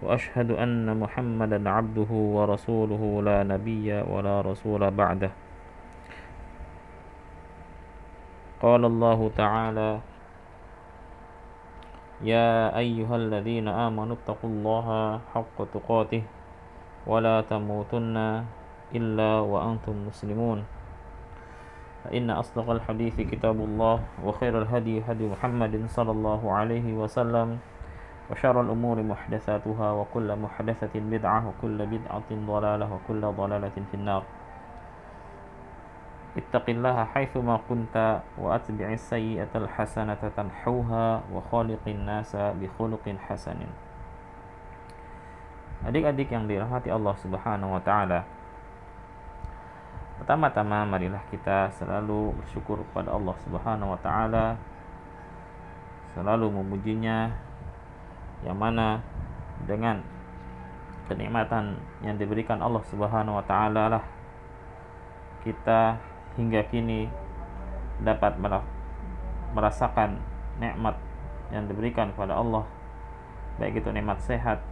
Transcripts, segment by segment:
وأشهد أن محمدا عبده ورسوله لا نبي ولا رسول بعده. قال الله تعالى يا أيها الذين آمنوا اتقوا الله حق تقاته ولا تموتن إلا وأنتم مسلمون. فإن أصدق الحديث كتاب الله وخير الهدي هدي محمد صلى الله عليه وسلم. وشر الأمور محدثاتها وكل محدثة بدعة وكل بدعة ضلالة وكل ضلالة في النار اتق الله حيثما كنت وأتبع السيئة الحسنة تمحوها وخالق الناس بخلق حسن Adik-adik yang dirahmati Allah Subhanahu wa taala, Pertama-tama marilah kita selalu bersyukur kepada Allah Subhanahu wa taala. Selalu memujinya yang mana dengan kenikmatan yang diberikan Allah Subhanahu wa taala lah kita hingga kini dapat merasakan nikmat yang diberikan kepada Allah baik itu nikmat sehat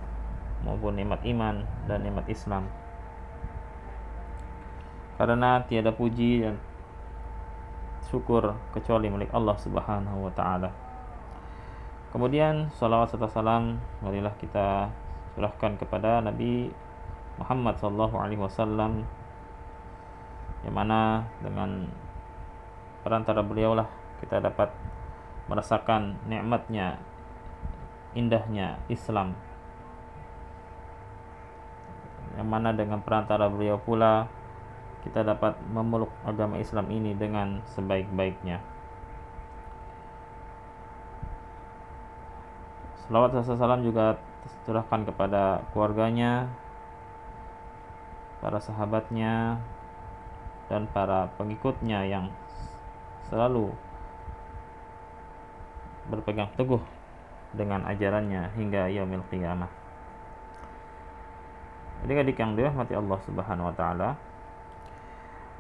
maupun nikmat iman dan nikmat Islam karena tiada puji dan syukur kecuali milik Allah Subhanahu wa taala. Kemudian salawat serta salam marilah kita curahkan kepada Nabi Muhammad sallallahu alaihi wasallam yang mana dengan perantara beliaulah kita dapat merasakan nikmatnya indahnya Islam yang mana dengan perantara beliau pula kita dapat memeluk agama Islam ini dengan sebaik-baiknya. Salawat salam juga tercurahkan kepada keluarganya, para sahabatnya, dan para pengikutnya yang selalu berpegang teguh dengan ajarannya hingga yaumil qiyamah. Adik-adik yang dirahmati Allah Subhanahu wa taala,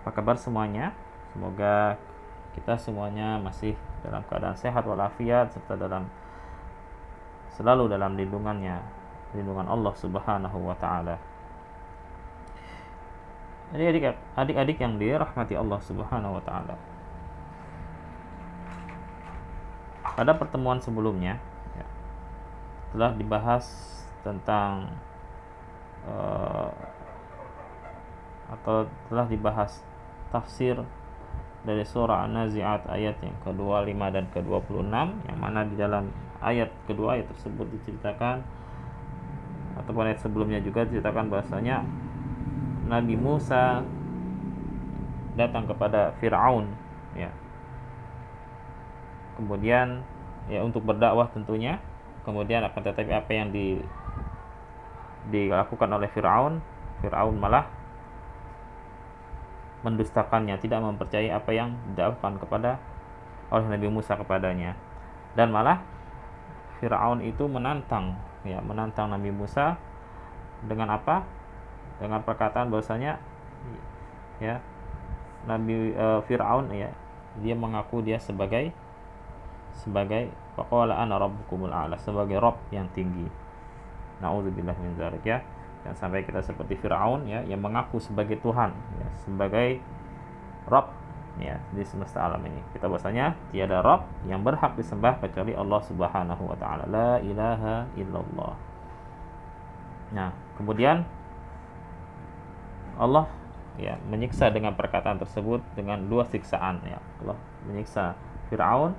apa kabar semuanya? Semoga kita semuanya masih dalam keadaan sehat walafiat serta dalam selalu dalam lindungannya, lindungan Allah Subhanahu wa taala. Jadi adik-adik yang dirahmati Allah Subhanahu wa taala. Pada pertemuan sebelumnya ya, telah dibahas tentang uh, atau telah dibahas tafsir dari surah An-Nazi'at ayat yang ke-25 dan ke-26 yang mana di dalam ayat kedua ayat tersebut diceritakan ataupun ayat sebelumnya juga diceritakan bahasanya Nabi Musa datang kepada Firaun ya. Kemudian ya untuk berdakwah tentunya. Kemudian akan tetapi apa yang di dilakukan oleh Firaun, Firaun malah mendustakannya, tidak mempercayai apa yang didakwahkan kepada oleh Nabi Musa kepadanya. Dan malah Firaun itu menantang ya, menantang Nabi Musa dengan apa? Dengan perkataan bahwasanya ya Nabi uh, Firaun ya, dia mengaku dia sebagai sebagai faqala rabbukumul a'la, sebagai rob yang tinggi. Nauzubillah min dzalik ya dan sampai kita seperti Firaun ya yang mengaku sebagai Tuhan ya, sebagai Rob ya di semesta alam ini. Kita bahasanya tiada Rob yang berhak disembah kecuali Allah Subhanahu Wa Taala. La ilaha illallah. Nah kemudian Allah ya menyiksa dengan perkataan tersebut dengan dua siksaan ya. Allah menyiksa Firaun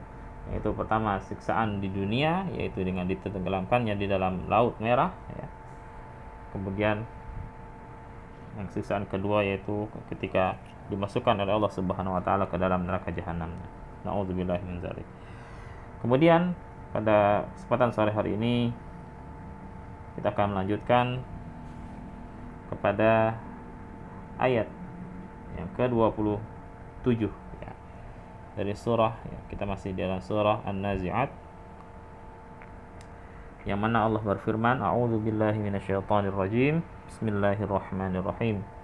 yaitu pertama siksaan di dunia yaitu dengan ditenggelamkannya di dalam laut merah ya. Kemudian yang siksaan kedua yaitu ketika dimasukkan oleh Allah Subhanahu wa taala ke dalam neraka jahanam. Nauzubillah min dzalik. Kemudian pada kesempatan sore hari ini kita akan melanjutkan kepada ayat yang ke-27 ya. Dari surah ya, kita masih dalam surah An-Nazi'at yang mana Allah berfirman A'udzu billahi minasyaitonir rajim Bismillahirrahmanirrahim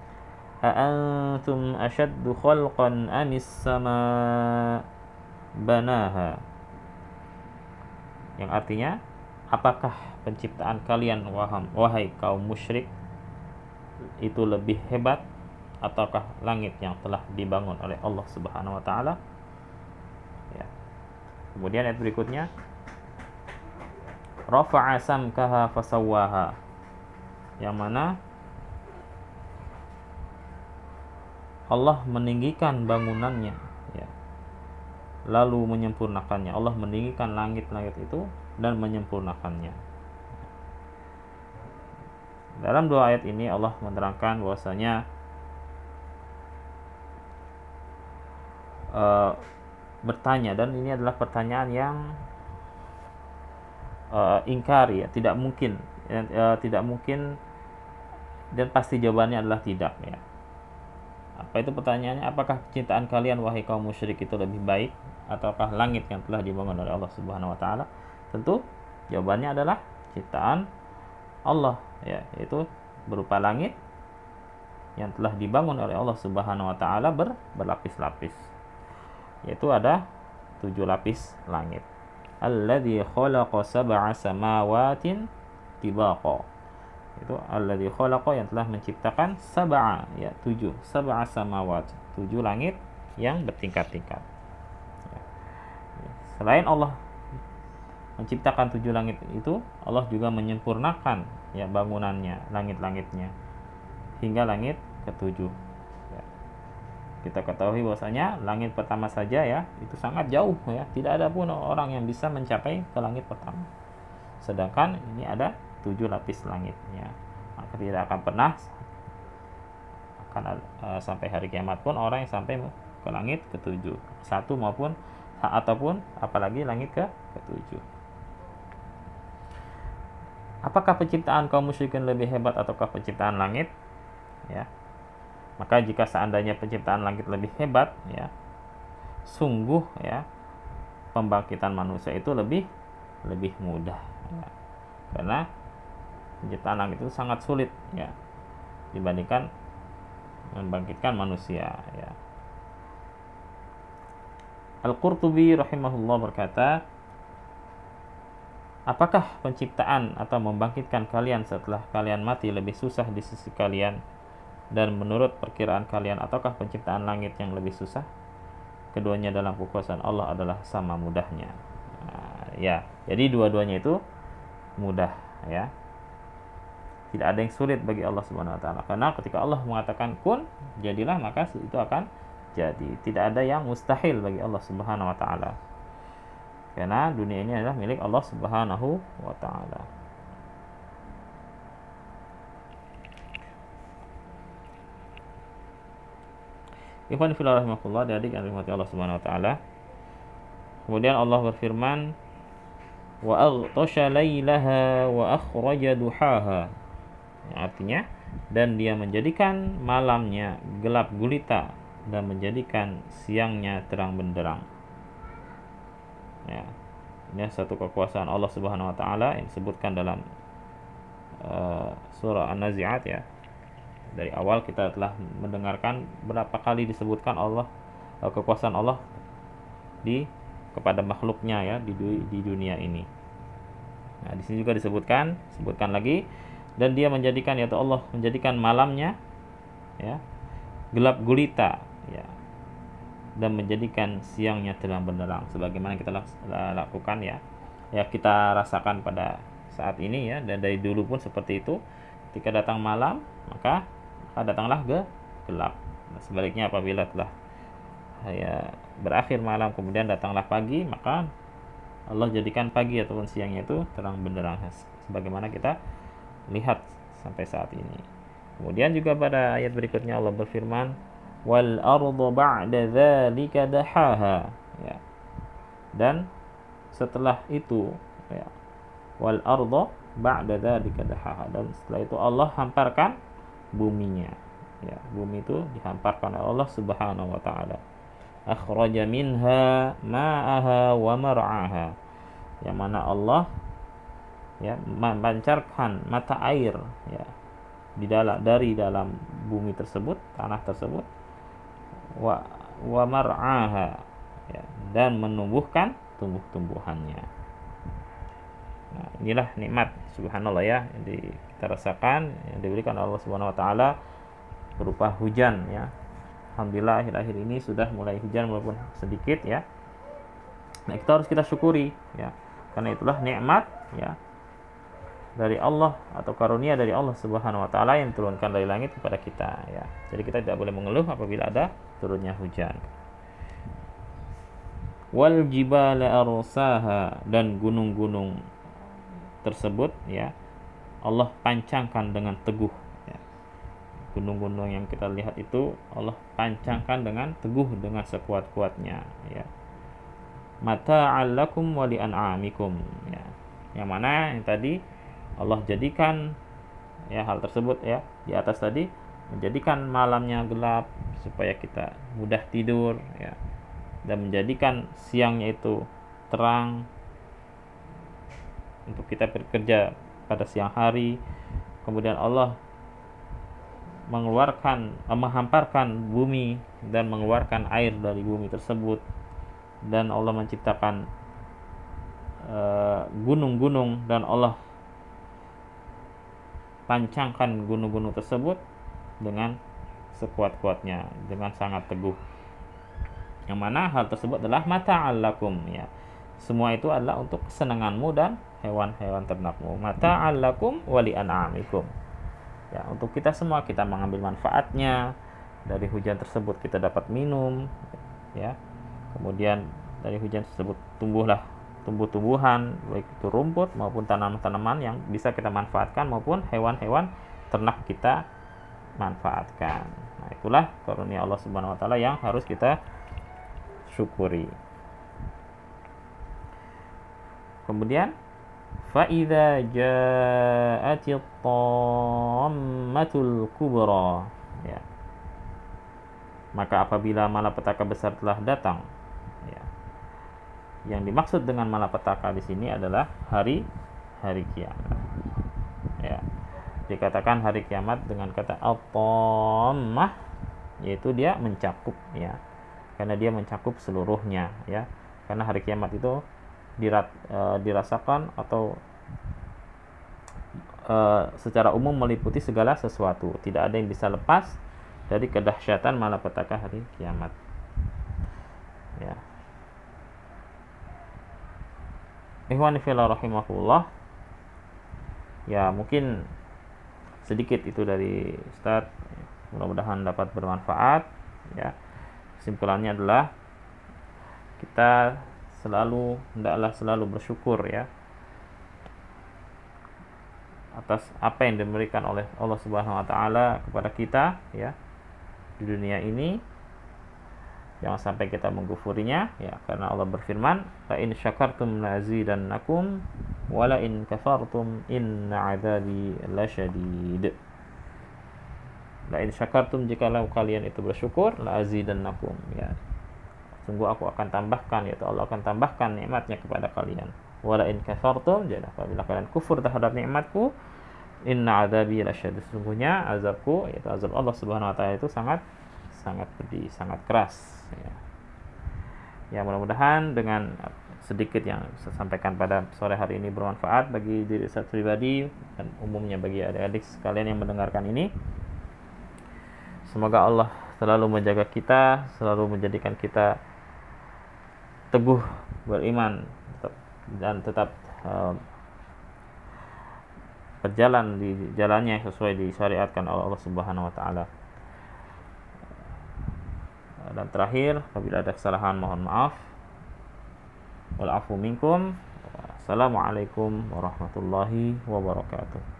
A'antum ashaddu khalqan amis sama banaha yang artinya apakah penciptaan kalian waham wahai kaum musyrik itu lebih hebat ataukah langit yang telah dibangun oleh Allah Subhanahu wa taala? Ya. Kemudian ayat berikutnya rafa'a samkaha fasawwaha yang mana Allah meninggikan bangunannya ya. Lalu menyempurnakannya. Allah meninggikan langit-langit itu dan menyempurnakannya. Dalam dua ayat ini Allah menerangkan bahwasanya uh, bertanya. Dan ini adalah pertanyaan yang uh, ingkar ya. Tidak mungkin uh, tidak mungkin dan pasti jawabannya adalah tidak ya apa itu pertanyaannya? Apakah kecintaan kalian wahai kaum musyrik itu lebih baik ataukah langit yang telah dibangun oleh Allah Subhanahu wa taala? Tentu jawabannya adalah ciptaan Allah ya yaitu berupa langit yang telah dibangun oleh Allah Subhanahu wa taala ber, berlapis-lapis. Yaitu ada tujuh lapis langit. Alladzi khalaqa sab'a samawatin tibaqa itu alladzi khalaqa yang telah menciptakan sab'a ya tujuh. Sab'a samawat tujuh langit yang bertingkat-tingkat. Ya. selain Allah menciptakan tujuh langit itu Allah juga menyempurnakan ya bangunannya langit-langitnya hingga langit ketujuh. Kita ketahui bahwasanya langit pertama saja ya itu sangat jauh ya. Tidak ada pun orang yang bisa mencapai ke langit pertama. Sedangkan ini ada tujuh lapis langitnya maka tidak akan pernah akan uh, sampai hari kiamat pun orang yang sampai ke langit ketujuh satu maupun ataupun apalagi langit ke ketujuh apakah penciptaan kaum musyrikin lebih hebat ataukah penciptaan langit ya maka jika seandainya penciptaan langit lebih hebat, ya, sungguh ya pembangkitan manusia itu lebih lebih mudah. Ya. Karena penciptaan langit itu sangat sulit, ya, dibandingkan membangkitkan manusia. Ya. Al-Qurtubi rahimahullah berkata, Apakah penciptaan atau membangkitkan kalian setelah kalian mati lebih susah di sisi kalian dan menurut perkiraan kalian ataukah penciptaan langit yang lebih susah? Keduanya dalam kekuasaan Allah adalah sama mudahnya. Nah, ya, jadi dua-duanya itu mudah ya. Tidak ada yang sulit bagi Allah Subhanahu wa taala. Karena ketika Allah mengatakan kun, jadilah maka itu akan jadi. Tidak ada yang mustahil bagi Allah Subhanahu wa taala. Karena dunia ini adalah milik Allah Subhanahu wa taala. Ikhwan fillah rahimahullah adik yang dirahmati Allah Subhanahu wa taala. Kemudian Allah berfirman wa aghtasha lailaha wa akhraja duhaha. Artinya dan dia menjadikan malamnya gelap gulita dan menjadikan siangnya terang benderang. Ya. Ini satu kekuasaan Allah Subhanahu wa taala yang disebutkan dalam uh, surah An-Nazi'at ya dari awal kita telah mendengarkan berapa kali disebutkan Allah eh, kekuasaan Allah di kepada makhluknya ya di di dunia ini. Nah, di sini juga disebutkan, sebutkan lagi dan dia menjadikan yaitu Allah menjadikan malamnya ya gelap gulita ya dan menjadikan siangnya terang benderang. Sebagaimana kita lakukan ya. Ya kita rasakan pada saat ini ya. Dan dari dulu pun seperti itu. Ketika datang malam maka datanglah ke gelap. Nah, sebaliknya apabila telah ya berakhir malam kemudian datanglah pagi, maka Allah jadikan pagi ataupun siangnya itu terang benderang. Sebagaimana kita lihat sampai saat ini. Kemudian juga pada ayat berikutnya Allah berfirman, "Wal ardu ba'da dzalika dahaha." Ya. Dan setelah itu ya, wal ardu ba'da dzalika dahaha dan setelah itu Allah hamparkan buminya ya bumi itu dihamparkan oleh Allah Subhanahu wa taala akhraja minha ma'aha wa mar'aha yang mana Allah ya memancarkan mata air ya di dalam dari dalam bumi tersebut tanah tersebut wa wa mar'aha ya, dan menumbuhkan tumbuh-tumbuhannya Nah, inilah nikmat subhanallah ya yang kita rasakan yang diberikan Allah Subhanahu wa taala berupa hujan ya. Alhamdulillah akhir-akhir ini sudah mulai hujan walaupun sedikit ya. Nah, kita harus kita syukuri ya. Karena itulah nikmat ya dari Allah atau karunia dari Allah Subhanahu wa taala yang diturunkan dari langit kepada kita ya. Jadi kita tidak boleh mengeluh apabila ada turunnya hujan. Wal jibala arsaha dan gunung-gunung tersebut ya Allah pancangkan dengan teguh ya. gunung-gunung yang kita lihat itu Allah pancangkan dengan teguh dengan sekuat-kuatnya ya mata alakum wali an'amikum ya yang mana yang tadi Allah jadikan ya hal tersebut ya di atas tadi menjadikan malamnya gelap supaya kita mudah tidur ya dan menjadikan siangnya itu terang untuk kita bekerja pada siang hari. Kemudian Allah mengeluarkan eh, menghamparkan bumi dan mengeluarkan air dari bumi tersebut. Dan Allah menciptakan eh, gunung-gunung uh, dan Allah pancangkan gunung-gunung tersebut dengan sekuat-kuatnya dengan sangat teguh yang mana hal tersebut adalah mata alakum ya semua itu adalah untuk kesenanganmu dan hewan-hewan ternakmu. Mata alakum wali an'amikum. Ya, untuk kita semua kita mengambil manfaatnya. Dari hujan tersebut kita dapat minum, ya. Kemudian dari hujan tersebut tumbuhlah tumbuh-tumbuhan, baik itu rumput maupun tanaman-tanaman yang bisa kita manfaatkan maupun hewan-hewan ternak kita manfaatkan. Nah, itulah karunia Allah Subhanahu wa taala yang harus kita syukuri. Kemudian فإذا جاءت الطامة الكبرى ya. maka apabila malapetaka besar telah datang ya. yang dimaksud dengan malapetaka di sini adalah hari hari kiamat ya dikatakan hari kiamat dengan kata al yaitu dia mencakup ya karena dia mencakup seluruhnya ya karena hari kiamat itu dirat, uh, dirasakan atau uh, secara umum meliputi segala sesuatu. Tidak ada yang bisa lepas dari kedahsyatan malapetaka hari kiamat. Ya. Ikhwan fillah rahimahullah. Ya, mungkin sedikit itu dari Ustaz. Mudah-mudahan dapat bermanfaat ya. Kesimpulannya adalah kita selalu hendaklah selalu bersyukur ya atas apa yang diberikan oleh Allah Subhanahu wa taala kepada kita ya di dunia ini jangan sampai kita menggufurinya ya karena Allah berfirman la in syakartum lazidannakum wa la in kafartum inna adzabi lasyadid. La in syakartum jikalau kalian itu bersyukur la azidannakum ya. Sungguh aku akan tambahkan yaitu Allah akan tambahkan nikmatnya kepada kalian. Wala in kafartum jadi apabila kalian kufur terhadap nikmatku inna adzabi lasyad sesungguhnya azabku yaitu azab Allah Subhanahu wa taala itu sangat sangat pedih sangat keras ya, ya mudah-mudahan dengan sedikit yang saya sampaikan pada sore hari ini bermanfaat bagi diri saya pribadi dan umumnya bagi adik-adik sekalian yang mendengarkan ini semoga Allah selalu menjaga kita selalu menjadikan kita teguh beriman dan tetap uh, berjalan di jalannya sesuai disyariatkan oleh Allah Subhanahu wa taala. Dan terakhir, apabila ada kesalahan mohon maaf. Wal afu minkum. Assalamualaikum warahmatullahi wabarakatuh.